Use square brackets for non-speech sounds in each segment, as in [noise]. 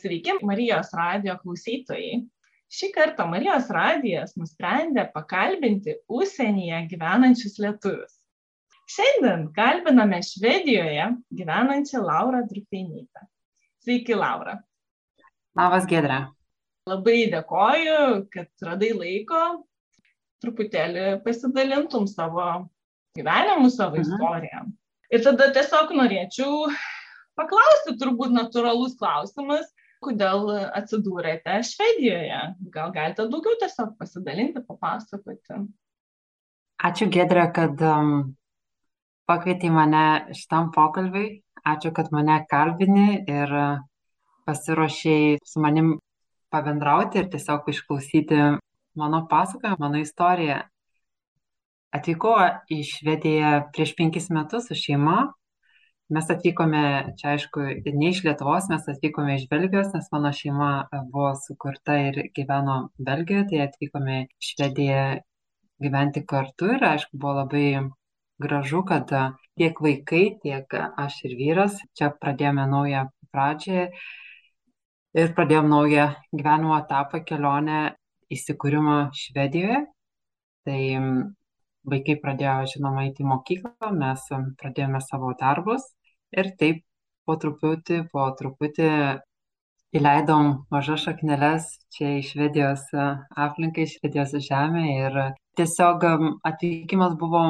Sveiki, Marijos radio klausytojai. Šį kartą Marijos radijas nusprendė pakalbinti užsienyje gyvenančius lietuvius. Šiandien kalbiname Švedijoje gyvenančią Laurą Drupeinytę. Sveiki, Laura. Labas, Gedra. Labai dėkoju, kad radai laiko truputėlį pasidalintum savo gyvenimu, savo mhm. istoriją. Ir tada tiesiog norėčiau paklausti, turbūt natūralus klausimas, kodėl atsidūrėte Švedijoje. Gal galite daugiau tiesiog pasidalinti, papasakoti. Ačiū, Gedrė, kad um, pakvietei mane šitam pokalbiui. Ačiū, kad mane kalbini ir pasiruošiai su manim pabendrauti ir tiesiog išklausyti mano pasakojimą, mano istoriją. Atvykau į Švediją prieš penkis metus su šeima mes atvykome čia aišku ne iš lietuvos mes atvykome iš belgijos nes mano šeima e, buvo sukurta ir gyveno belgijoje tai atvykome į švediją gyventi kartu ir aišku buvo labai gražu kad e, tiek vaikai tiek aš ir vyras čia pradėjome naują pradžią ir pradėjom naują gyvenimo etapą kelionę įsikūrimą švedijoje. Tai vaikai pradėjo žinoma eiti į mokyklą mes pradėjome savo darbus ir taip po truputį po truputį įleidom mažas šakneles čia į švedijos e, aplinką į švedijos žemę ir tiesiog atvykimas buvo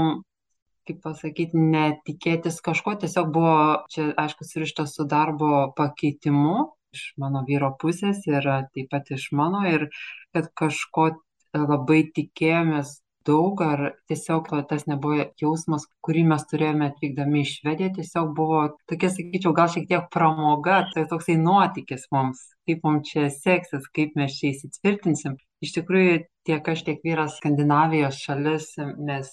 kaip pasakyt ne tikėtis kažko tiesiog buvo čia aišku surištas su darbo pakeitimu iš mano vyro pusės ir taip pat iš mano ir kad kažko labai tikėjomės daug ar tiesiog tas nebuvo jausmas kurį mes turėjome atvykdami į švediją tiesiog buvo tokia sakyčiau gal šiek tiek pramoga tai toksai nuotykis mums kaip mum čia seksis kaip mes čia įsitvirtinsim. Iš tikrųjų tiek aš tiek vyras skandinavijos šalis mes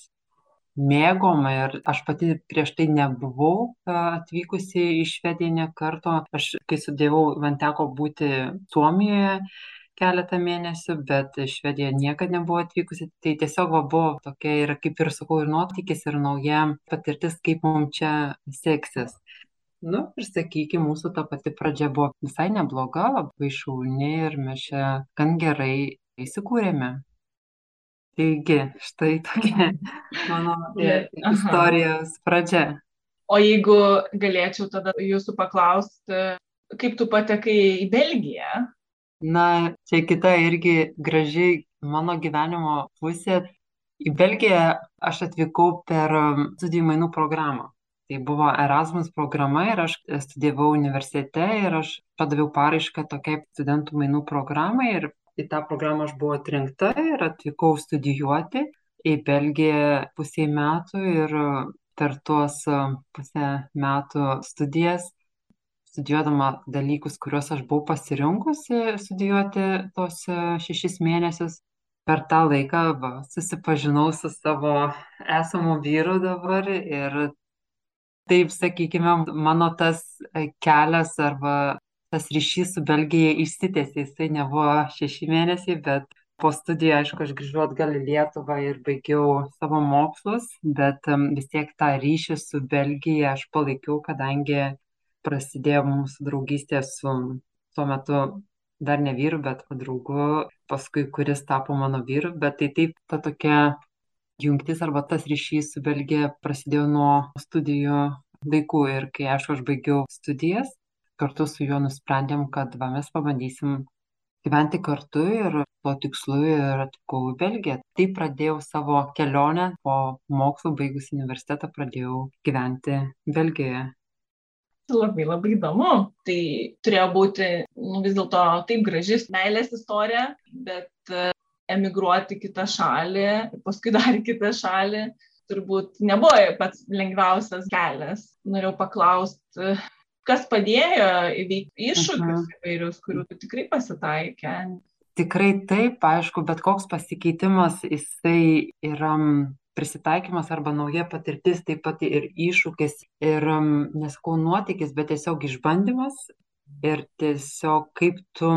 mėgom ir aš pati prieš tai nebuvau atvykusi į švediją nė karto. Aš kai studijavau man teko būti suomijoje keletą mėnesių bet į švediją niekad nebuvau atvykusi. Tai tiesiog va buvo tokia ir kaip ir sakau ir nuotykis ir nauja patirtis kaip mum čia seksis. Nu ir sakykim mūsų ta pati pradžia buvo visai nebloga labai šauni ir mes čia gan gerai įsikūrėme. Taigi štai tokia mano [laughs] istorijos pradžia. O jeigu galėčiau tada jūsų paklausti kaip tu patekai į belgiją na čia kita irgi graži mano gyvenimo pusė. Į belgiją aš atvykau per um, studijų mainų programą. Tai buvo erasmus programa ir aš studijavau universitete ir aš padaviau paraišką tokiai studentų mainų programai ir į tą programą aš buvau atrinkta ir atvykau studijuoti į belgiją pusei metų ir per tuos um, pusę metų studijas studijuodama dalykus kuriuos aš buvau pasirinkusi studijuoti tuos e, šešis mėnesius. Per tą laiką va susipažinau su savo esamu vyru dabar ir taip sakykime mano tas e, kelias arba tas ryšys su belgija išsitęsė jisai nebuvo šeši mėnesiai bet po studijų aišku aš grįžau atgal į lietuvą ir baigiau savo mokslus bet vis tiek tą ryšį su belgija aš palaikiau kadangi prasidėjo mūsų draugystė su tuo metu dar ne vyru, bet draugu, paskui kuris tapo mano vyru, bet tai taip ta tokia jungtis arba tas ryšys su Belgija prasidėjo nuo studijų laikų ir kai aš baigiau studijas, kartu su juo nusprendėm, kad va, mes pabandysim gyventi kartu ir tuo tikslu ir atvykau į Belgiją. Taip pradėjau savo kelionę po mokslo baigus universitetą, pradėjau gyventi Belgijoje labai labai įdomu. Tai turėjo būti nu vis dėlto taip graži meilės istorija bet e, emigruoti kitą šalį paskui dar kitą šalį turbūt nebuvo pats lengviausias kelias. Norėjau paklaust kas padėjo įveikti iššūkius mhm. įvairius kurių tu tikrai pasitaikė? Tikrai taip aišku bet koks pasikeitimas jisai yra prisitaikymas arba nauja patirtis taip pat ir iššūkis ir nesakau nuotykis bet tiesiog išbandymas ir tiesiog kaip tu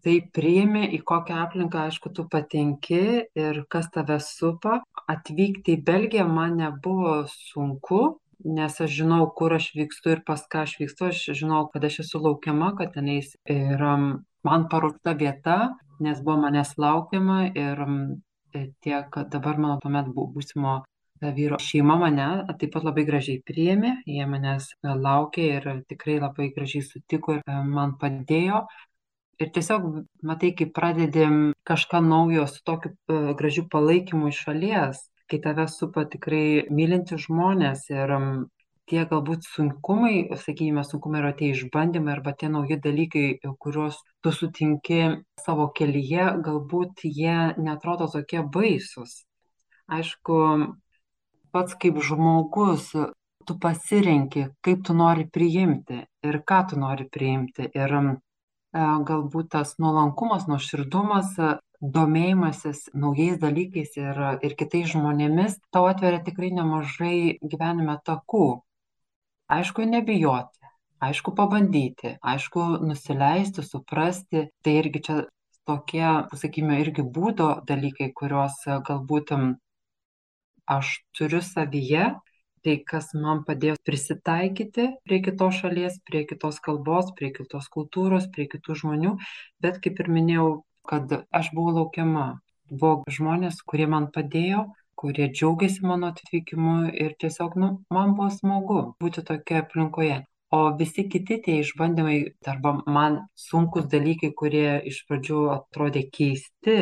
tai priimi į kokią aplinką aišku tu patenki ir kas tave supa. Atvykti į belgiją man nebuvo sunku nes aš žinau, kur aš vykstu ir pas ką aš vykstu, aš žinau, kad aš esu laukiama, kad tenais yra man paruošta vieta, nes buvo manęs laukiama ir tiek dabar mano tuomet būsimo vyro šeima mane taip pat labai gražiai priėmė, jie manęs laukė ir tikrai labai gražiai sutiko ir man padėjo. Ir tiesiog, matai, kai pradedi kažką naujo su tokiu gražiu palaikymu iš šalies, kai tave supa tikrai mylinti žmonės ir tie galbūt sunkumai, sakykime, sunkumai yra tie išbandymai arba tie nauji dalykai, kuriuos tu sutinki savo kelyje, galbūt jie netrodo tokie baisus. Aišku, pats kaip žmogus, tu pasirenki, kaip tu nori priimti ir ką tu nori priimti. Ir e, galbūt tas nuolankumas, nuoširdumas domėjimasis naujais dalykais ir, ir kitais žmonėmis tau atveria tikrai nemažai gyvenime takų. Aišku, nebijoti, aišku, pabandyti, aišku, nusileisti, suprasti, tai irgi čia tokie, sakykime, irgi būdo dalykai, kuriuos galbūt aš turiu savyje, tai kas man padėjo prisitaikyti prie kitos šalies, prie kitos kalbos, prie kitos kultūros, prie kitų žmonių, bet kaip ir minėjau, kad aš buvau laukiama. Buvo žmonės, kurie man padėjo, kurie džiaugiasi mano atvykimu ir tiesiog, nu, man buvo smagu būti tokioje aplinkoje. O visi kiti tie išbandymai, arba man sunkus dalykai, kurie iš pradžių atrodė keisti,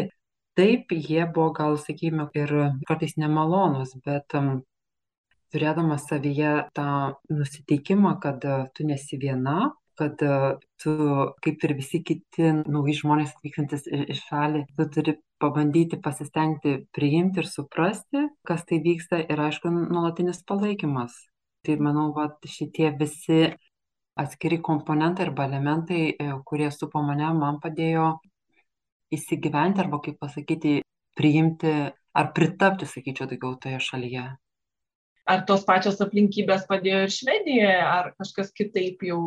taip, jie buvo gal, sakykime, ir kartais nemalonus, bet um, turėdamas savyje tą nusiteikimą, kad uh, tu nesi viena, kad tu, kaip ir visi kiti nauji žmonės atvykstantis į šalį, tu turi pabandyti pasistengti priimti ir suprasti, kas tai vyksta ir aišku, nuolatinis palaikymas. Tai manau, va, šitie visi atskiri komponentai arba elementai, e, kurie supo mane, man padėjo įsigyventi arba, kaip pasakyti, priimti ar pritapti, sakyčiau, daugiau toje šalyje ar tos pačios aplinkybės padėjo ir Švedijoje, ar kažkas kitaip jau,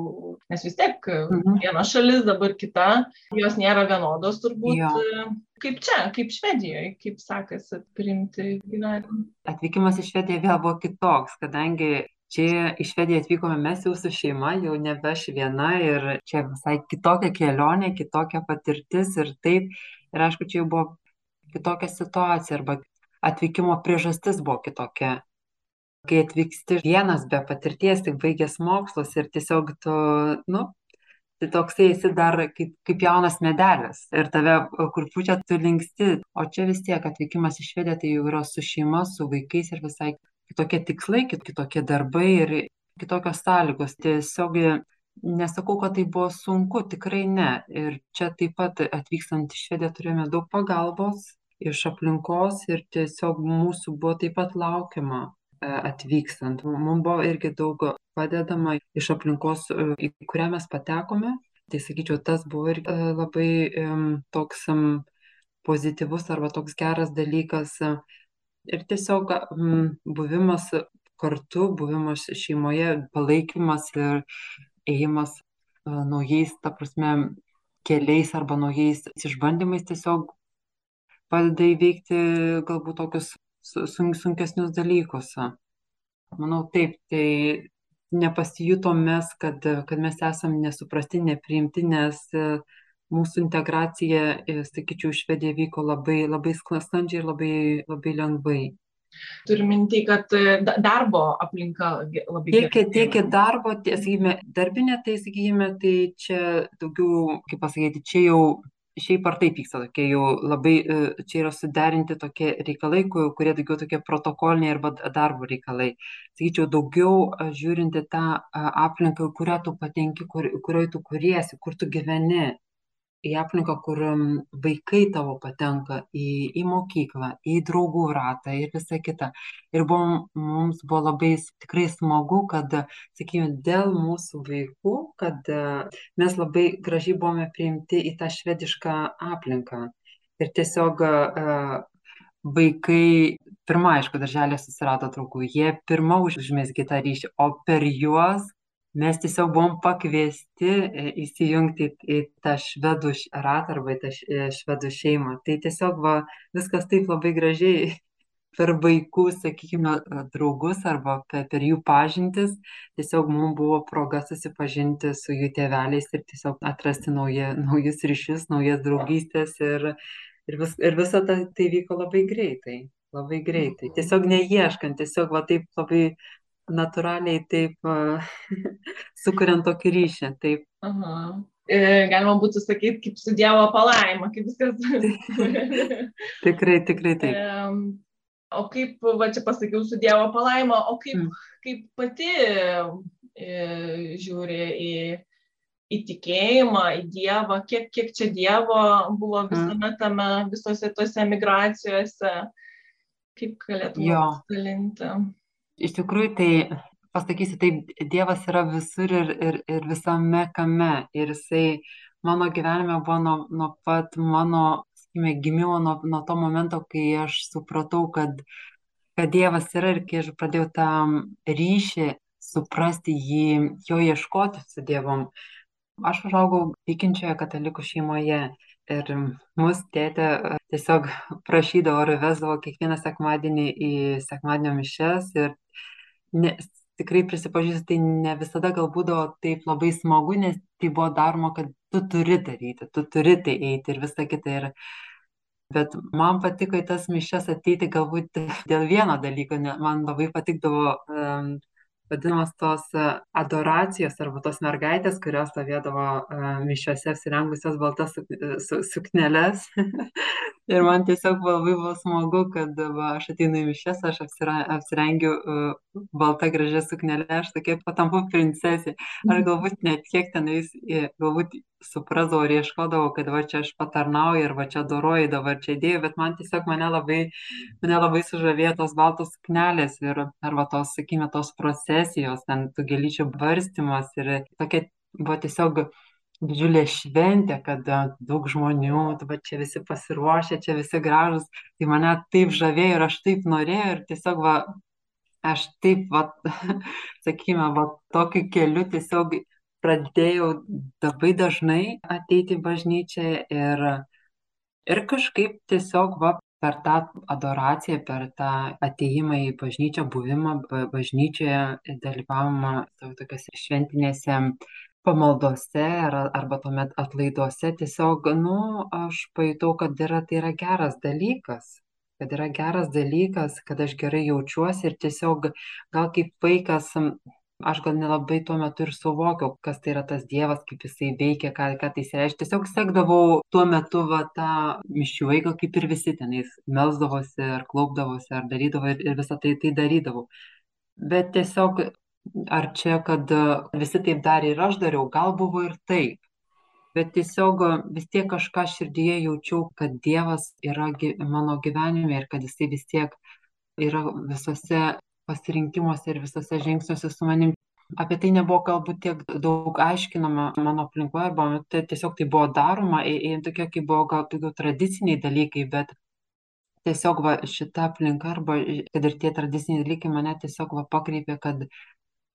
nes vis tiek mhm. viena šalis, dabar kita, jos nėra vienodos turbūt. Jo. Kaip čia, kaip Švedijoje, kaip sekasi priimti gyvenimą? Atvykimas į Švediją vėl buvo kitoks, kadangi čia į Švediją atvykome mes jau su šeima, jau nebe aš viena ir čia visai kitokia kelionė, kitokia patirtis ir taip. Ir aišku, čia jau buvo kitokia situacija arba atvykimo priežastis buvo kitokia kai atvyksti vienas be patirties, tik baigęs mokslus ir tiesiog tu, nu, tai toksai esi dar kaip, kaip jaunas medelis ir tave kur pučia, tu linksti. O čia vis tiek atvykimas į Švediją tai jau yra su šeima, su vaikais ir visai kitokie tikslai, kitokie darbai ir kitokios sąlygos. Tiesiog nesakau, kad tai buvo sunku, tikrai ne. Ir čia taip pat atvykstant į Švediją turėjome daug pagalbos iš aplinkos ir tiesiog mūsų buvo taip pat laukiama atvykstant. Mums buvo irgi daug padedama iš aplinkos, į kurią mes patekome. Tai sakyčiau, tas buvo ir labai toks pozityvus arba toks geras dalykas. Ir tiesiog buvimas kartu, buvimas šeimoje, palaikymas ir ėjimas naujais, ta prasme, keliais arba naujais išbandymais tiesiog padeda įveikti galbūt tokius sun, sunkesnius dalykus. Manau, taip, tai nepasijutom mes, kad, kad mes esame nesuprasti, nepriimti, nes e, mūsų integracija, e, sakyčiau, Švedija vyko labai, labai sklandžiai ir labai, labai lengvai. Turiu mintį, kad e, darbo aplinka labai tiek, gerai. Tiek darbo, sakykime, darbinė, tai sakykime, tai čia daugiau, kaip pasakyti, čia jau šiaip ar taip vyksta tokie jau labai, e, čia yra suderinti tokie reikalai, kurie daugiau tokie protokoliniai arba darbo reikalai. Sakyčiau, daugiau žiūrinti tą aplinką, kurią tu patenki, kur, kurioje tu kuriesi, kur tu gyveni į aplinką, kur vaikai tavo patenka į, į mokyklą, į draugų ratą ir visa kita. Ir buvo, mums buvo labai tikrai smagu, kad, sakykime, dėl mūsų vaikų, kad mes labai gražiai buvome priimti į tą švedišką aplinką. Ir tiesiog vaikai, pirmą, aišku, darželė susirado draugų, jie pirmą užmėsgi tą ryšį, o per juos mes tiesiog buvom pakviesti e, įsijungti į tą švedų ratą arba į tą e, švedų šeimą. Tai tiesiog va, viskas taip labai gražiai [laughs] per vaikų, sakykime, draugus arba per, per jų pažintis. Tiesiog mums buvo proga susipažinti su jų tėveliais ir tiesiog atrasti nauja, [laughs] naujus ryšius, naujas draugystės ir, ir, vis, ir visą tai, tai vyko labai greitai. Labai greitai. Tiesiog neieškant, tiesiog va taip labai natūraliai taip [laughs] sukuriant tokį ryšį. Taip. Aha. Galima būtų sakyti, kaip su Dievo palaima, kaip viskas. [laughs] tikrai, tikrai taip. O kaip, va čia pasakiau, su Dievo palaima, o kaip, mm. kaip pati e, žiūri į, į tikėjimą, į Dievą, kiek, kiek čia Dievo buvo mm. visame tame, visose tose migracijose, kaip galėtume pasidalinti. Iš tikrųjų, tai pasakysiu taip, Dievas yra visur ir, ir, ir visame kame. Ir jisai mano gyvenime buvo nuo, nuo pat mano, sakykime, gimimo, nuo, nuo to momento, kai aš supratau, kad, kad Dievas yra ir kai aš pradėjau tą ryšį suprasti jį, jo ieškoti su Dievom. Aš užaugau tikinčioje katalikų šeimoje ir mus tėtė tiesiog prašydavo ar vesdavo kiekvieną sekmadienį į sekmadienio mišes ir ne, tikrai prisipažįstu, tai ne visada gal būdavo taip labai smagu, nes tai buvo daroma, kad tu turi daryti, tu turi tai eiti ir visa kita. Ir... Bet man patiko į tas mišes ateiti galbūt dėl vieno dalyko, man labai patikdavo um, vadinamos tos e, adoracijos arba tos mergaitės, kurios stovėdavo uh, mišiuose apsirengusios baltas e, su, sukneles. [laughs] ir man tiesiog labai buvo smagu, kad va, aš ateinu į mišes, aš apsira, apsirengiu uh, baltą gražią suknelę, aš tokia patampu princesė. Aš mhm. galbūt net kiek tenais, galbūt suprasdavau ir ieškodavau, kad va čia aš patarnauju ir va čia doroju, dabar čia dėjau, bet man tiesiog mane labai, mane labai sužavėjo tos baltos knelės ir arba tos, sakykime, tos procesijos, ten tų gelyčių barstimas ir tokia buvo tiesiog didžiulė šventė, kad daug žmonių, va čia visi pasiruošę, čia visi gražus, tai mane taip žavėjo ir aš taip norėjau ir tiesiog va, aš taip, va, [laughs] sakykime, va, tokiu keliu tiesiog pradėjau labai dažnai ateiti į bažnyčią ir, ir kažkaip tiesiog va, per tą adoraciją, per tą ateimą į bažnyčią, buvimą bažnyčioje, dalyvavimą tokiuose šventinėse pamaldose ar, arba tuomet atlaiduose, tiesiog, nu, aš pajutau, kad yra, tai yra geras dalykas kad yra geras dalykas, kad aš gerai jaučiuosi ir tiesiog gal kaip vaikas aš gal nelabai tuo metu ir suvokiau, kas tai yra tas Dievas, kaip jisai veikia, ką, ką tai reiškia. Tiesiog sekdavau tuo metu va, tą mišių eigą, kaip ir visi tenais melzdavosi, ar klaupdavosi, ar darydavo ir, ir visą tai, tai darydavau. Bet tiesiog, ar čia, kad visi taip darė ir aš dariau, gal buvo ir taip. Bet tiesiog vis tiek kažką širdyje jaučiau, kad Dievas yra mano gyvenime ir kad jisai vis tiek yra visose pasirinkimuose ir visuose žingsniuose su manim. Apie tai nebuvo galbūt tiek daug aiškinama mano aplinkoje, arba tai tiesiog tai buvo daroma, tokie kaip buvo gal daugiau tradiciniai dalykai, bet tiesiog va, šita aplinka, arba kad ir tie tradiciniai dalykai mane tiesiog va, pakreipė, kad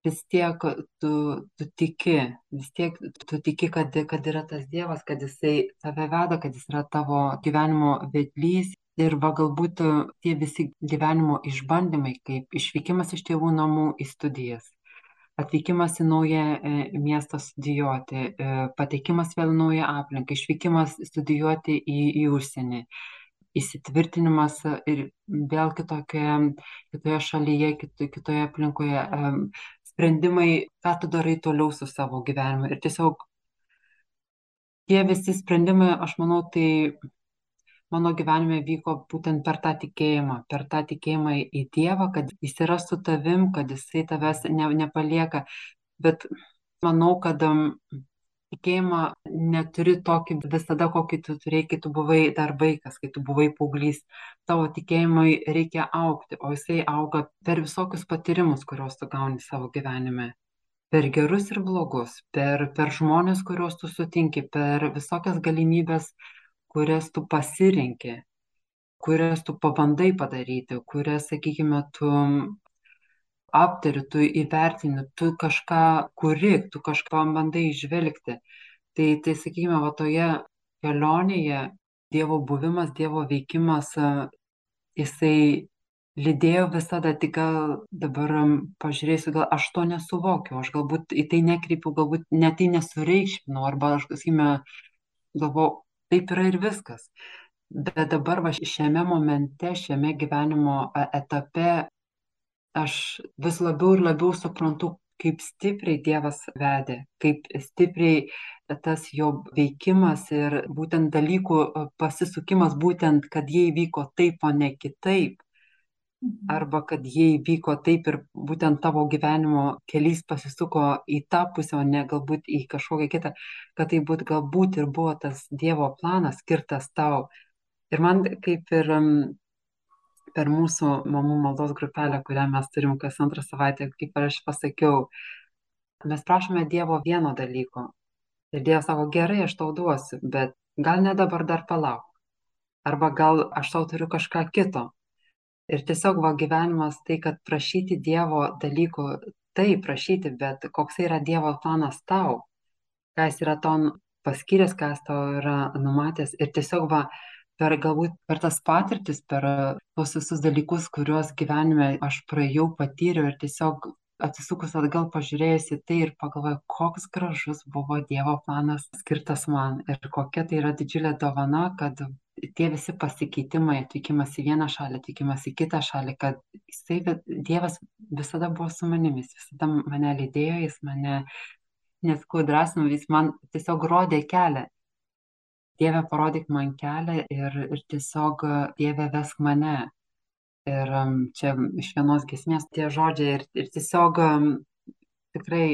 vis tiek tu, tu tiki, vis tiek tu tiki, kad, kad yra tas Dievas, kad jisai tave veda, kad jis yra tavo gyvenimo vedlys. Ir va galbūt e, tie visi gyvenimo išbandymai, kaip išvykimas iš tėvų namų į studijas, atvykimas į naują e, miestą studijuoti, e, patekimas vėl į naują aplinką, išvykimas studijuoti į, į užsienį, įsitvirtinimas ir vėl kitokioje, kitoje šalyje, kitoje, kitoje aplinkoje, sprendimai, ką tu darai toliau su savo gyvenimu. Ir tiesiog tie visi sprendimai, aš manau, tai mano gyvenime vyko būtent per tą tikėjimą, per tą tikėjimą į Dievą, kad jis yra su tavim, kad jisai tavęs ne, nepalieka. Bet manau, kad tikėjimą neturi tokį visada, kokį tu turėjai, kai tu buvai dar vaikas, kai tu buvai paauglys. Tavo tikėjimui reikia aukti, o jisai auga per visokius patyrimus, kuriuos tu gauni savo gyvenime. Per gerus ir blogus, per, per žmonės, kuriuos tu sutinki, per visokias galimybės kurias tu pasirenki, kurias tu pabandai padaryti, kurias, sakykime, tu aptari, tu įvertini, tu kažką kuri, tu kažką bandai išvelgti. Tai, tai sakykime, va toje kelionėje Dievo buvimas, Dievo veikimas, jisai lydėjo visada, tik gal dabar pažiūrėsiu, gal aš to nesuvokiu, aš galbūt į tai nekreipiu, galbūt net tai nesureikšminu, arba aš, sakykime, galvoju, taip yra ir viskas. Bet dabar va šiame momente, šiame gyvenimo etape, aš vis labiau ir labiau suprantu, kaip stipriai Dievas vedė, kaip stipriai tas jo veikimas ir būtent dalykų pasisukimas, būtent, kad jie įvyko taip, o ne kitaip Mhm. arba kad jie įvyko taip ir būtent tavo gyvenimo keliais pasisuko į tą pusę, o ne galbūt į kažkokią kitą, kad tai būt galbūt ir buvo tas Dievo planas skirtas tau. Ir man kaip ir per mūsų mamų maldos grupelę, kurią mes turim kas antrą savaitę, kaip aš pasakiau, mes prašome Dievo vieno dalyko. Ir Dievas sako, gerai, aš tau duosiu, bet gal ne dabar dar palauk. Arba gal aš tau turiu kažką kito ir tiesiog va gyvenimas tai kad prašyti dievo dalykų taip prašyti bet koks yra dievo planas tau ką jis yra tau paskyręs ką jis tau yra numatęs ir tiesiog va per galbūt per tas patirtis per tuos visus dalykus kuriuos gyvenime aš praėjau patyriau ir tiesiog atsisukus atgal pažiūrėjus į tai ir pagalvojau koks gražus buvo dievo planas skirtas man ir kokia tai yra didžiulė dovana kad tie visi pasikeitimai, atvykimas į vieną šalį, atvykimas į kitą šalį, kad jisai, Dievas visada buvo su manimi, jis visada mane lydėjo, jis mane neskau drąsino, jis man tiesiog rodė kelią. Dieve parodyk man kelią ir, ir tiesiog Dieve vesk mane. Ir čia iš vienos gesmės tie žodžiai ir, ir tiesiog tikrai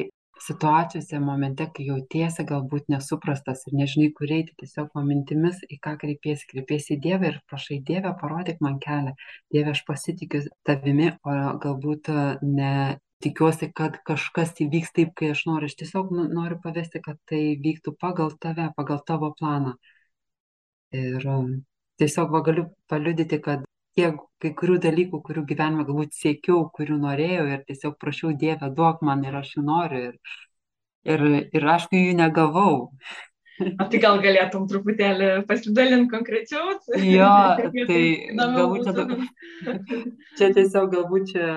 situacijose momente kai jautiesi galbūt nesuprastas ir nežinai kur eiti tiesiog va mintimis į ką kreipiesi kreipiesi į dievą ir prašai dieve parodyk man kelią. Dieve aš pasitikiu tavimi o galbūt ne tikiuosi kad kažkas įvyks taip kai aš noriu. Aš tiesiog noriu pavesti kad tai vyktų pagal tave pagal tavo planą ir tiesiog va galiu paliudyti kad tiek kai kurių dalykų, kurių gyvenime galbūt siekiau, kurių norėjau ir tiesiog prašiau Dievę, duok man ir aš jų noriu. Ir, ir, ir aišku, jų negavau. O tai gal galėtum truputėlį pasidalinti konkrečiau? Jo, [laughs] tai galbūt čia, [laughs] čia tiesiog galbūt čia,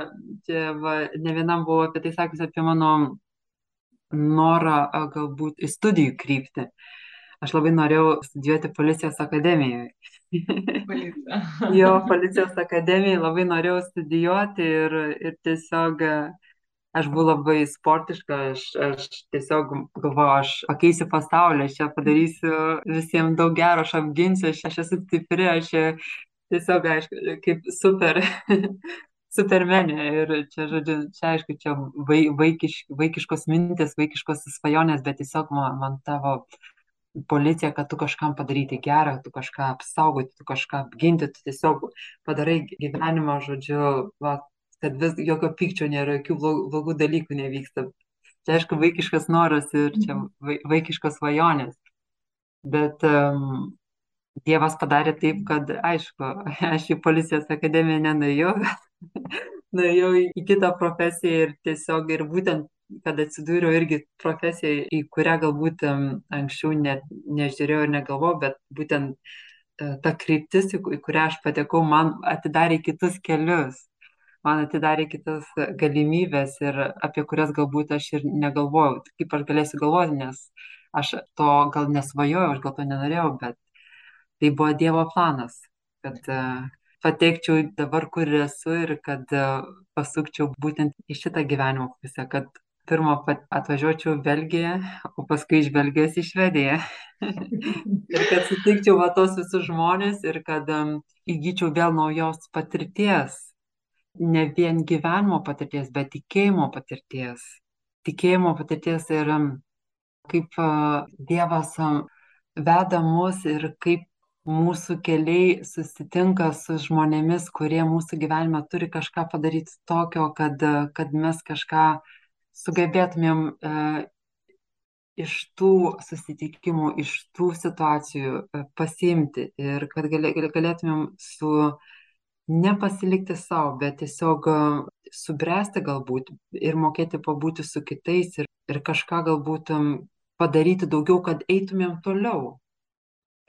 čia va, ne vienam buvo apie tai sakęs apie mano norą galbūt į studijų kryptį. Aš labai norėjau studijuoti policijos akademijoje. [laughs] jo, policijos akademijai labai norėjau studijuoti ir, ir tiesiog aš buvau labai sportiška, aš, aš tiesiog galvoju, aš pakeisiu pasaulį, aš čia padarysiu visiems daug gero, aš apginsiu, aš, aš esu stipri, aš tiesiog, aišku, kaip super. [laughs] Supermenė ir čia, žodžiu, čia aišku, čia vaikiš, vaikiškos mintis, vaikiškos svajonės, bet tiesiog man, man tavo policija, kad tu kažkam padaryti gerą, tu kažką apsaugoti, tu kažką apginti, tu tiesiog padarai gyvenimą, žodžiu, va, kad vis jokio pykčio nėra, jokių blogų dalykų nevyksta. Čia aišku vaikiškas noras ir čia mhm. vaikiškos svajonės. Bet um, Dievas padarė taip, kad, aišku, [laughs] aš į policijos akademiją nenuėjau, [laughs] nuėjau į kitą profesiją ir tiesiog ir būtent kad atsidūriau irgi profesijai, į kurią galbūt anksčiau net nežiūrėjau ir negalvojau, bet būtent e, ta kryptis, į kurią aš patekau, man atidarė kitus kelius, man atidarė kitas galimybės ir apie kurias galbūt aš ir negalvojau, kaip aš galėsiu galvoti, nes aš to gal nesvajojau, aš gal to nenorėjau, bet tai buvo Dievo planas, kad e, patekčiau dabar, kur esu ir kad e, pasukčiau būtent į šitą gyvenimo pusę, kad pirma atvažiuočiau į Belgiją, o paskui iš Belgijos į Švediją. [laughs] ir kad sutikčiau va tos visus žmonės ir kad um, įgyčiau vėl naujos patirties. Ne vien gyvenimo patirties, bet tikėjimo patirties. Tikėjimo patirties ir um, kaip uh, Dievas um, veda mus ir kaip mūsų keliai susitinka su žmonėmis, kurie mūsų gyvenime turi kažką padaryti tokio, kad, kad mes kažką uh, sugebėtumėm e, iš tų susitikimų, iš tų situacijų e, pasiimti ir kad galėtumėm su nepasilikti savo, bet tiesiog e, subręsti galbūt ir mokėti pabūti su kitais ir, ir kažką galbūt padaryti daugiau, kad eitumėm toliau,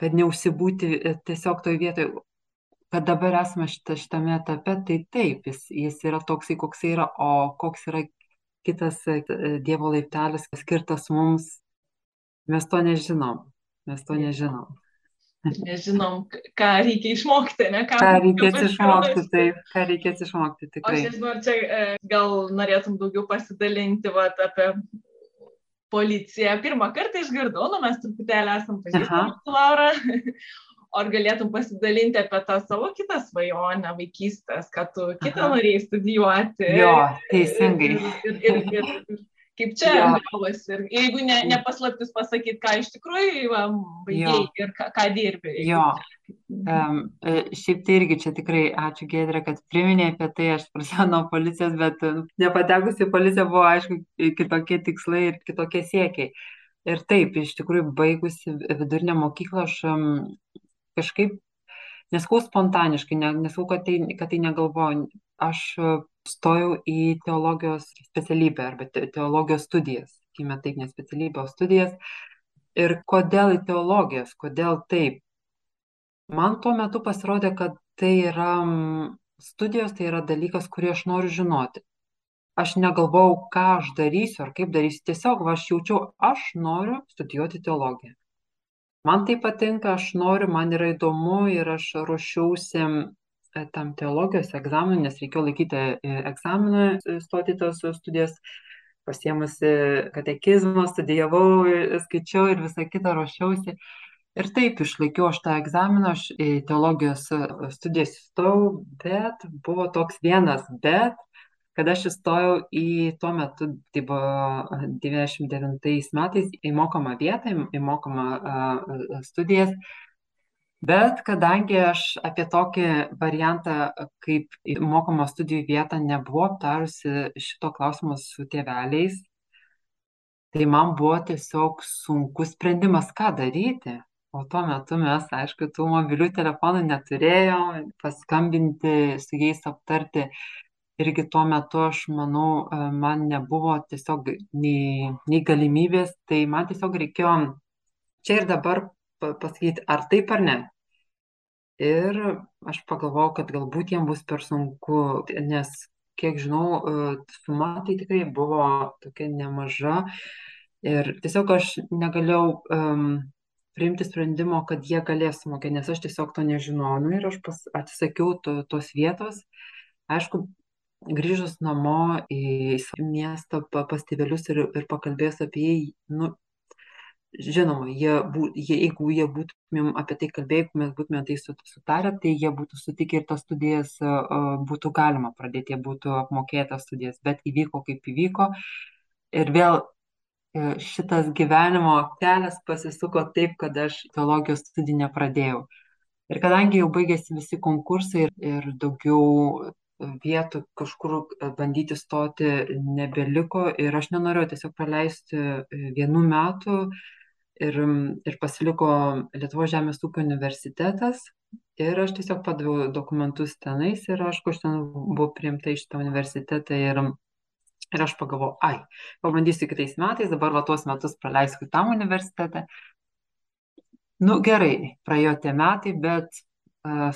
kad neužsibūti tiesiog toj vietoj, kad dabar esame šita, šitame etape, tai taip, jis, jis yra toksai, koks yra, o koks yra kitas e, Dievo laiptelis skirtas mums, mes to nežinom. Mes to nežinom. Nežinom, ką reikia išmokti, ne ką. Ką reikės išmokti, taip, ką reikės išmokti, tikrai. Aš nežinau, ar čia e, gal norėtum daugiau pasidalinti vat, apie policiją. Pirmą kartą išgirdau, nu mes truputėlį esam pažįstami su Laura. Ar galėtum pasidalinti apie tą savo kitą svajonę vaikystės, kad tu kitą norėjai studijuoti? Jo, teisingai. Ir, ir, ir, ir, kaip čia gavosi. Ir jeigu ne, nepaslaptis pasakyti, ką iš tikrųjų baigiai ir ką, ką dirbi. Jo. Um, šiaip tai irgi čia tikrai ačiū Gedrė, kad priminė apie tai, aš prasidėjau nuo policijos, bet e, nepatekus į policiją buvo aišku kitokie tikslai ir kitokie siekiai. Ir taip, iš tikrųjų, baigusi vidurinę mokyklą, aš kažkaip neskau spontaniškai, nesakau, kad tai, kad tai negalvoju. Aš stojau į teologijos specialybę arba teologijos studijas, sakykime taip, ne specialybę, o studijas. Ir kodėl į teologijas, kodėl taip? Man tuo metu pasirodė, kad tai yra studijos, tai yra dalykas, kurį aš noriu žinoti. Aš negalvau, ką aš darysiu ar kaip darysiu, tiesiog aš jaučiau, aš noriu studijuoti teologiją. Man tai patinka, aš noriu, man yra įdomu ir aš ruošiausi tam teologijos egzaminui, nes reikėjo laikyti e, egzaminą, e, stoti tos studijas, pasiemusi katekizmą, studijavau, e, skaičiau ir visą kitą ruošiausi. Ir taip išlaikiau aš tą egzaminą, aš į teologijos studijas įstojau, bet buvo toks vienas bet, kad aš įstojau į tuo metu, tai buvo 99 metais, į mokamą vietą, į mokamą studijas bet kadangi aš apie tokį variantą kaip mokamą studijų vietą nebuvau aptarusi šito klausimo su tėveliais, tai man buvo tiesiog sunkus sprendimas, ką daryti. O tuo metu mes, aišku, tų mobilių telefonų neturėjom, paskambinti su jais aptarti. Irgi tuo metu, aš manau, man nebuvo tiesiog nei, nei galimybės, tai man tiesiog reikėjo čia ir dabar pasakyti, ar taip ar ne. Ir aš pagalvojau, kad galbūt jiem bus per sunku, nes, kiek žinau, e, suma tai tikrai buvo tokia nemaža. Ir tiesiog aš negalėjau um, priimti sprendimo, kad jie galės sumokėti, nes aš tiesiog to nežinojau. Nu, ir aš pas, atsisakiau to, tos vietos. Aišku, grįžus namo į miestą pas tėvelius ir, ir pakalbėjus apie jį, nu, žinoma, jie, bū, jie, jeigu jie būtumėm apie tai kalbėję, jeigu mes būtumėm tai sutarę, tai jie būtų sutikę ir tas studijas būtų galima pradėti, jie būtų apmokėję tas studijas, bet įvyko kaip įvyko. Ir vėl e, šitas gyvenimo kelias pasisuko taip, kad aš teologijos studijų nepradėjau. Ir kadangi jau baigėsi visi konkursai ir, ir daugiau vietų kažkur bandyti stoti nebeliko ir aš nenorėjau tiesiog praleisti e, vienų metų ir, ir pasiliko Lietuvos žemės ūkio universitetas. Ir aš tiesiog padaviau dokumentus tenais ir aišku, aš ten buvau priimta iš tą universitetą ir, ir aš pagalvojau, ai, pabandysiu kitais metais, dabar va tuos metus praleisiu tam universitete. Nu gerai, praėjo tie metai, bet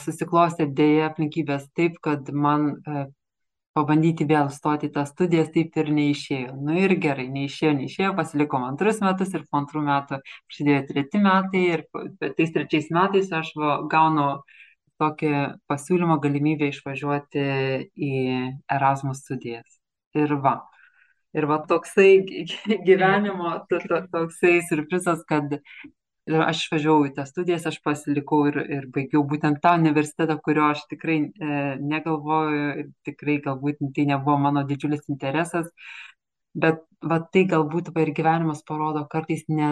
susiklostė dėja aplinkybės taip, kad man uh, pabandyti vėl stoti tas studijas, taip ir neišėjo. Nu ir gerai, neišėjo, neišėjo, pasilikom antrus metus ir po antrų metų prasidėjo treti metai ir tais trečiais metais aš va, gaunu tokį pasiūlymą galimybę išvažiuoti į Erasmus studijas. Ir va. Ir va toksai gyvenimo, to, to, toksai surprizas, kad ir aš išvažiavau į tas studijas, aš pasilikau ir, ir baigiau būtent tą universitetą, kurio aš tikrai e, negalvoju, tikrai galbūt tai nebuvo mano didžiulis interesas, bet va, tai galbūt va, ir gyvenimas parodo kartais ne,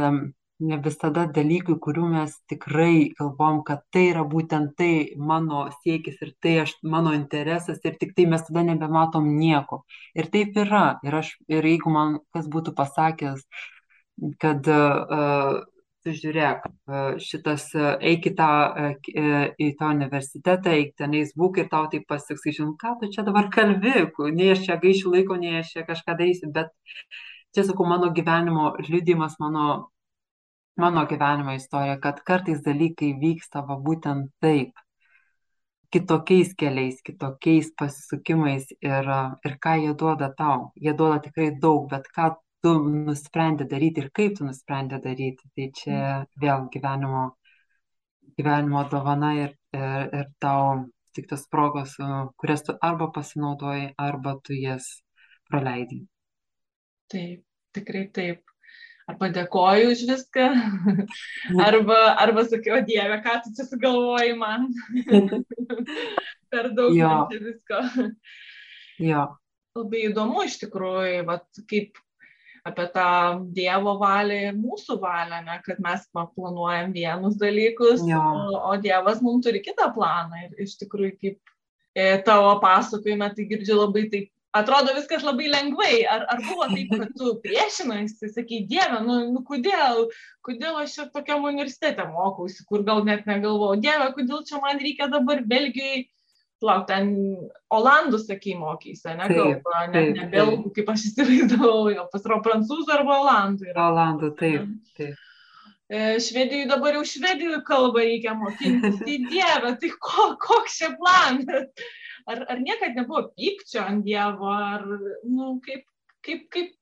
ne visada dalykai, kurių mes tikrai galvom, kad tai yra būtent tai mano siekis ir tai aš, mano interesas ir tik tai mes tada nebematom nieko. Ir taip yra. Ir, aš, ir jeigu man kas būtų pasakęs, kad uh, žiūrėk, e, šitas e, eik į tą, e, į tą universitetą, eik tenais būk ir tau tai pasiks, žinau, ką tu čia dabar kalbi, nei aš čia gaišiu laiko, nei aš čia kažką darysiu, bet čia sakau mano gyvenimo liudimas, mano, mano gyvenimo istorija, kad kartais dalykai vyksta va būtent taip. kitokiais keliais, kitokiais pasisukimais ir, ir ką jie duoda tau. Jie duoda tikrai daug, bet ką tu nusprendė daryti ir kaip tu nusprendė daryti. Tai čia vėl gyvenimo, gyvenimo dovana ir, ir, ir tau tik tas progos, kurias tu arba pasinaudoji, arba tu jas praleidai. Taip, tikrai taip. Arba dėkoju už viską, arba, arba sakiau, Dieve, ką tu čia sugalvoji man. [laughs] per daug visko. Jo. Labai įdomu iš tikrųjų, vat, kaip apie tą Dievo valią ir mūsų valią, ne, kad mes planuojam vienus dalykus, jo. o, o Dievas mums turi kitą planą. Ir iš tikrųjų, kaip e, tavo pasakojime, tai girdžiu labai taip atrodo viskas labai lengvai. Ar, ar buvo taip, kad tu priešinasi, sakai, Dieve, nu, nu kodėl, kodėl aš čia tokiam universitete mokausi, kur gal net negalvojau, Dieve, kodėl čia man reikia dabar Belgijai, plauk, ten Olandų, sakai, mokysi, ne kalba, ne, ne belgų, kaip aš įsivaizdavau, jau pasiro prancūzų arba Olandų. Yra. Olandų, taip, taip. Švedijai dabar jau švedijų kalbą reikia mokintis. Tai [laughs] dieve, tai ko, koks čia planas? ar, ar niekad nebuvo pykčio ant Dievo, ar, nu, kaip, kaip, kaip,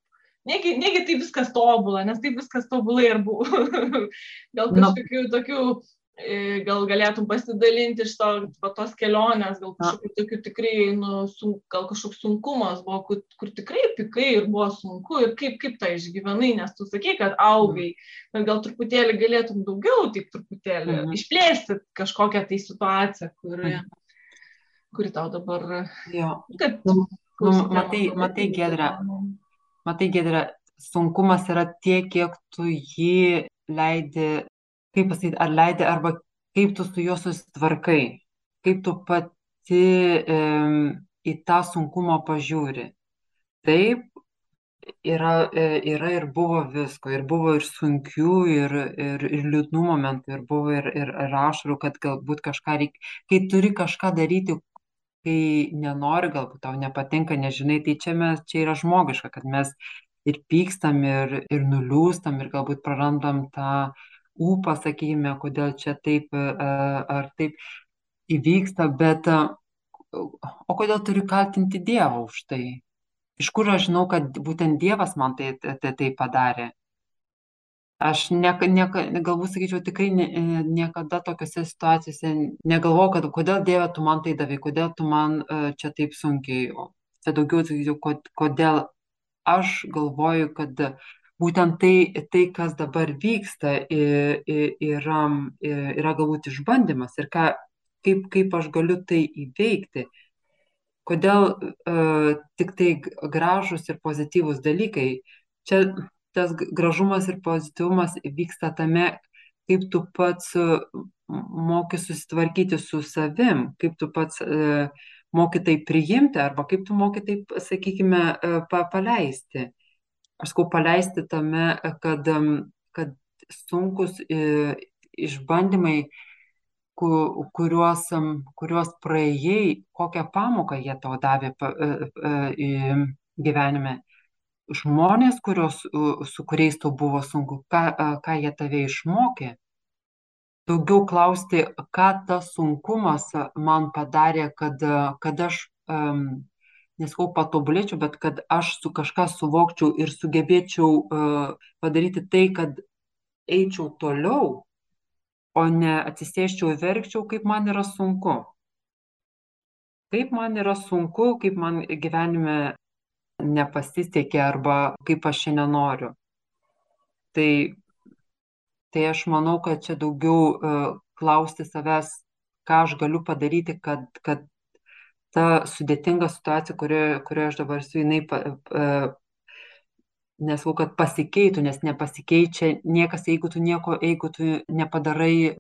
negi, negi tai viskas tobula, nes tai viskas tobulai ir buvo. gal [laughs] nu. kažkokių no. tokių, e, gal galėtum pasidalinti iš to, va, tos kelionės, gal kažkokių tokių tikrai, nu, sun, gal kažkoks sunkumas buvo, kur, kur tikrai pikai ir buvo sunku ir kaip, kaip tai išgyvenai, nes tu sakai, kad augai, bet gal truputėlį galėtum daugiau, tik truputėlį -hmm. išplėsti kažkokią tai situaciją, kur... Mm -hmm kuri tau dabar. Jo. Kad, nu, nu, matai, matai, Gedra, matai, Gedra, sunkumas yra tiek, kiek tu jį leidi, kaip pasakyti, ar leidi, arba kaip tu su juo susitvarkai, kaip tu pati e, į tą sunkumą pažiūri. Taip, yra, e, yra ir buvo visko, ir buvo ir sunkių, ir, ir, ir liūdnų momentų, ir buvo ir, ir, ir ašarų, kad galbūt kažką reikia, kai turi kažką daryti, kai nenori, galbūt tau nepatinka, nežinai, tai čia, mes, čia yra žmogiška, kad mes ir pykstam, ir, ir nuliūstam, ir galbūt prarandam tą ūpą, sakykime, kodėl čia taip ar taip įvyksta, bet o kodėl turiu kaltinti Dievą už tai? Iš kur aš žinau, kad būtent Dievas man tai, tai, tai padarė? aš nieka nieka galbūt sakyčiau tikrai ne niekada tokiose situacijose negalvojau kad kodėl dieve tu man tai davei kodėl tu man e, čia taip sunkiai čia daugiau sakyčiau kod kodėl aš galvoju kad būtent tai tai kas dabar vyksta i i yra yra galbūt išbandymas ir ką kaip kaip aš galiu tai įveikti kodėl uh, tik tai gražūs ir pozityvūs dalykai čia tas gražumas ir pozityvumas vyksta tame, kaip tu pats moki susitvarkyti su savim, kaip tu pats e, moki tai priimti arba kaip tu moki tai, sakykime, e, pa, paleisti. Aš sakau paleisti tame, kad, kad sunkus e, išbandymai, kuriuos, kuriuos praėjai, kokią pamoką jie tau davė gyvenime žmonės, kurios, su kuriais tau buvo sunku, ką, ką jie tave išmokė. Daugiau klausti, ką tas sunkumas man padarė, kad, kad aš, um, nesakau patobulėčiau, bet kad aš su kažką suvokčiau ir sugebėčiau uh, padaryti tai, kad eičiau toliau, o ne atsisėščiau ir verkčiau, kaip man yra sunku. Kaip man yra sunku, kaip man gyvenime nepasisekė arba kaip aš šiandien noriu. Tai, tai aš manau, kad čia daugiau uh, klausti savęs, ką aš galiu padaryti, kad, kad ta sudėtinga situacija, kurioje, kurioje aš dabar su jinai, uh, nesakau, kad pasikeitų, nes nepasikeičia niekas, jeigu tu nieko, jeigu tu nepadarai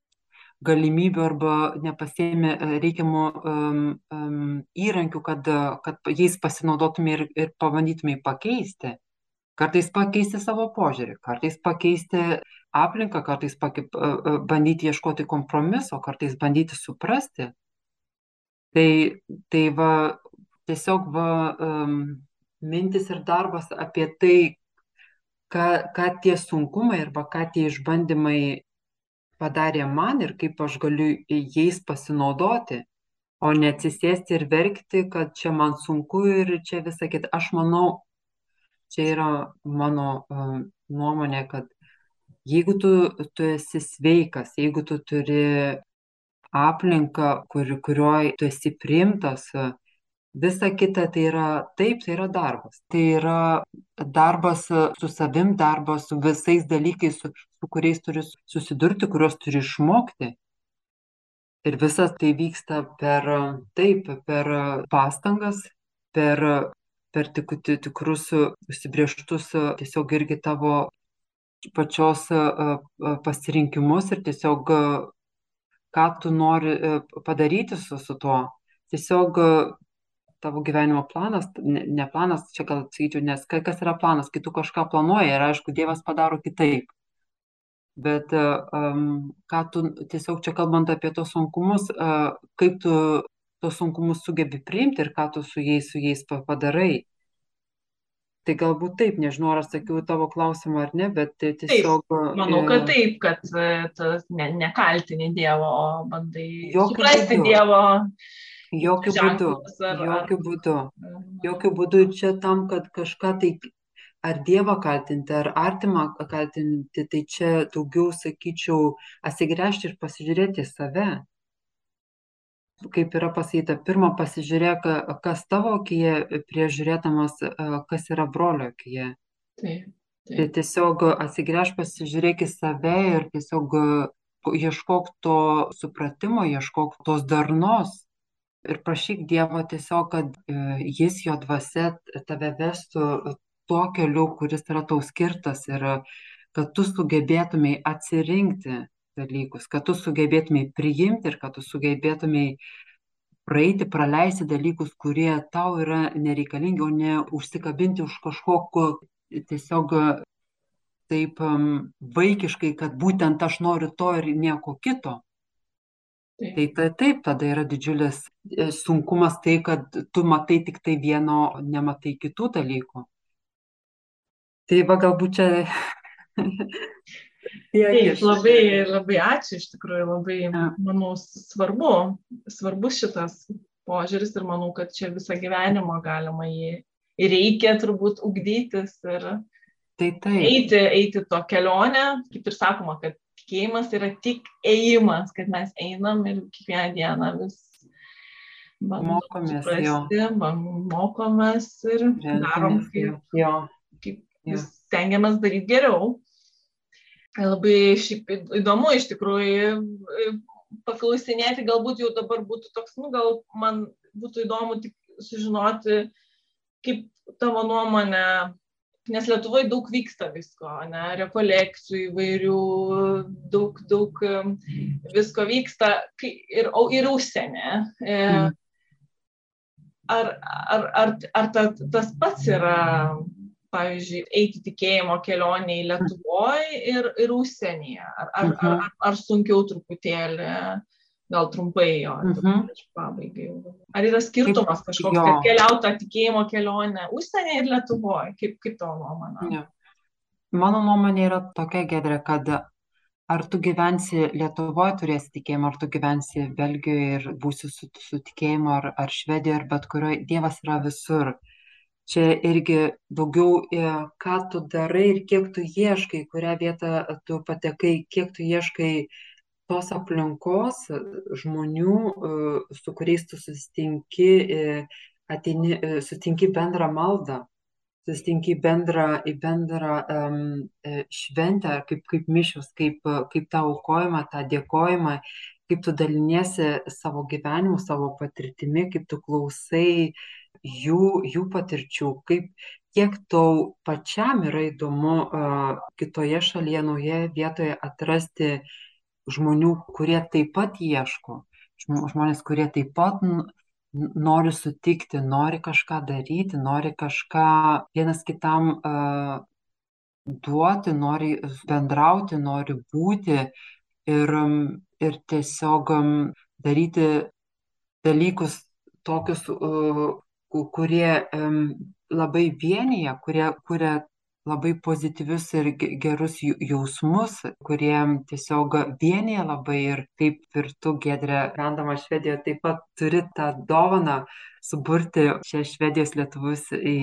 galimybių arba nepasiemi e, reikiamų um, um, įrankių, kad, kad jais pasinaudotume ir, ir pabandytume pakeisti. Kartais pakeisti savo požiūrį, kartais pakeisti aplinką, kartais pake, bandyti ieškoti kompromiso, kartais bandyti suprasti. Tai, tai va, tiesiog va, um, mintis ir darbas apie tai, ką, ką tie sunkumai arba ką tie išbandymai padarė man ir kaip aš galiu jais pasinaudoti, o ne atsisėsti ir verkti, kad čia man sunku ir čia visą kitą. Aš manau, čia yra mano um, nuomonė, kad jeigu tu, tu esi sveikas, jeigu tu turi aplinką, kur, kurioje tu esi priimtas, visa kita tai yra taip, tai yra darbas. Tai yra darbas su savim, darbas su visais dalykais, su, su kuriais turi susidurti, kuriuos turi išmokti. Ir visas tai vyksta per, taip, per pastangas, per, per tik, tikrus užsibrieštus tiesiog irgi tavo pačios pasirinkimus ir tiesiog ką tu nori padaryti su, su tuo. Tiesiog tavo gyvenimo planas, ne, ne planas, čia gal sakyčiau, nes kas yra planas, kai tu kažką planuoji ir aišku, Dievas padaro kitaip bet um, ką tu tiesiog čia kalbant apie tos sunkumus, uh, kaip tu tos sunkumus sugebi priimti ir ką tu su jais, su jais padarai. Tai galbūt taip, nežinau, ar atsakiau tavo klausimą ar ne, bet tiesiog. Taip, manau, kad taip, kad tu ne, nekaltini Dievo, o bandai suprasti. Dievo. Jokių būdų. Ar, jokių būdų. Jokių būdų čia tam, kad kažką tai ar dievą kaltinti ar artimą kaltinti tai čia daugiau sakyčiau atsigręžti ir pasižiūrėti į save kaip yra pasakyta pirma pasižiūrėk kas tavo akyje prieš žiūrėdamas kas yra brolio akyje taip, taip. tai tiesiog atsigręžk pasižiūrėk į save ir tiesiog ieškok to supratimo ieškok tos darnos ir prašyk Dievo tiesiog, kad e, jis jo dvasia tave vestų tuo keliu, kuris yra tau skirtas ir kad tu sugebėtumai atsirinkti dalykus, kad tu sugebėtumai priimti ir kad tu sugebėtumai praeiti, praleisti dalykus, kurie tau yra nereikalingi, o ne užsikabinti už kažkokio tiesiog taip vaikiškai, kad būtent aš noriu to ir nieko kito. Taip. Tai, tai taip, tada yra didžiulis e, sunkumas tai, kad tu matai tik tai vieno, nematai kitų dalykų. Tai va galbūt čia. [laughs] Taip, labai, labai ačiū, iš tikrųjų labai, manau, svarbu, svarbus šitas požiūris ir manau, kad čia visą gyvenimą galima jį ir reikia turbūt ugdytis ir tai, tai. Eiti, eiti to kelionę, kaip ir sakoma, kad tikėjimas yra tik ėjimas, kad mes einam ir kiekvieną dieną vis mokomės, suprasti, mokomės ir darom kaip, kaip vis stengiamės daryti geriau. Labai šiaip įdomu iš tikrųjų paklausinėti, galbūt jau dabar būtų toks, nu, gal man būtų įdomu tik sužinoti, kaip tavo nuomonė, nes Lietuvoje daug vyksta visko, ne, rekolekcijų įvairių, daug, daug visko vyksta ir, ir užsienė. E, mhm. Ar, ar, ar, ar ta, tas pats yra pavyzdžiui, eiti tikėjimo kelionė į Lietuvoje ir, ir užsienyje? Ar, ar, ar, ar, ar sunkiau truputėlį, gal trumpai jo, mhm. pabaigai? Ar yra skirtumas kažkoks, kad keliauta tikėjimo kelionė užsienyje ir Lietuvoje? Kaip, kaip tavo nuomonė? Ja. Mano nuomonė yra tokia gedrė, kad ar tu gyvensi Lietuvoje turėsi tikėjimą, ar tu gyvensi Belgijoje ir būsi su, su tikėjimu, ar, ar Švedijoje, ar bet kurioje, Dievas yra visur čia irgi daugiau e, ką tu darai ir kiek tu ieškai, kurią vietą tu patekai, kiek tu ieškai tos aplinkos žmonių, e, su kuriais tu susitinki, e, ateini, susitinki bendrą maldą, susitinki bendrą, į bendrą um, šventę, kaip, kaip mišius, kaip, kaip tą aukojimą, tą dėkojimą, kaip tu daliniesi savo gyvenimu, savo patirtimi, kaip tu klausai jų, jų patirčių, kaip kiek tau pačiam yra įdomu kitoje šalyje, naujoje vietoje atrasti žmonių, kurie taip pat ieško, žmonės, kurie taip pat nori sutikti, nori kažką daryti, nori kažką vienas kitam uh, duoti, nori bendrauti, nori būti ir, ir tiesiog daryti dalykus tokius, uh, kurie um, labai vienyje, kurie kuria labai pozityvius ir gerus jausmus, kurie tiesiog vienyje labai ir kaip ir tu, Gedrė, randama Švedijoje, taip pat turi tą dovaną suburti čia Švedijos lietuvus į,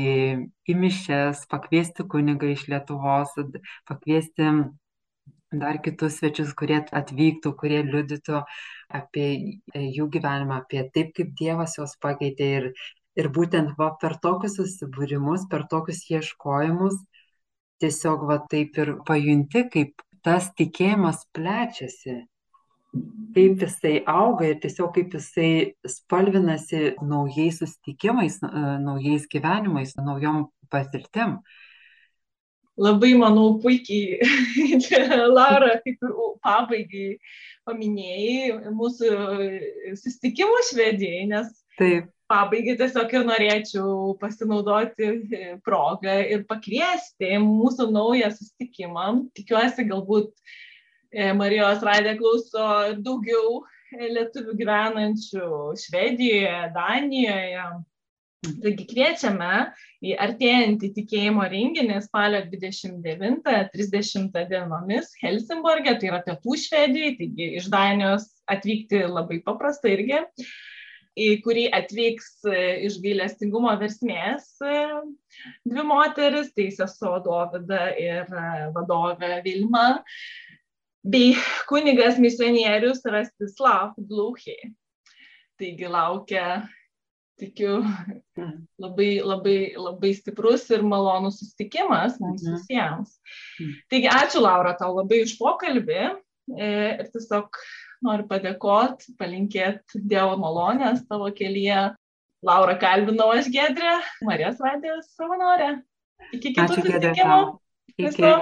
į mišes, pakviesti kunigą iš Lietuvos, pakviesti dar kitus svečius, kurie atvyktų, kurie liudytų apie jų gyvenimą, apie taip, kaip Dievas juos pakeitė ir, ir būtent va, per tokius susibūrimus, per tokius ieškojimus tiesiog va taip ir pajunti, kaip tas tikėjimas plečiasi, kaip jisai auga ir tiesiog kaip jisai spalvinasi naujais susitikimais, naujais gyvenimais, naujom patirtim. Labai, manau, puikiai, [laughs] Laura, kaip ir pabaigai paminėjai mūsų susitikimų švedijai, nes Taip pabaigai tiesiog ir norėčiau pasinaudoti e, progą ir pakviesti mūsų naują susitikimą. Tikiuosi, galbūt e, Marijos Raidė klauso daugiau e, lietuvių gyvenančių Švedijoje, Danijoje. Taigi kviečiame į artėjantį tikėjimo renginį spalio 29-30 dienomis Helsingborgė, tai yra pietų Švedijai, taigi iš Danijos atvykti labai paprasta irgi į kurį atvyks e, iš gailestingumo versmės e, dvi moteris, tai sesuo Dovida ir e, vadovė Vilma, bei kunigas misionierius Rastislav Gluchė. Taigi laukia, tikiu, labai, labai, labai stiprus ir malonus susitikimas mums mhm. visiems. Mm. Taigi ačiū Laura tau labai iš pokalbį ir tiesiog noriu padėkoti, palinkėti Dievo malonės tavo kelyje. Laura kalbinau aš Gedrė, Marijos radijos savanorė. Iki kitų susitikimų. Iki.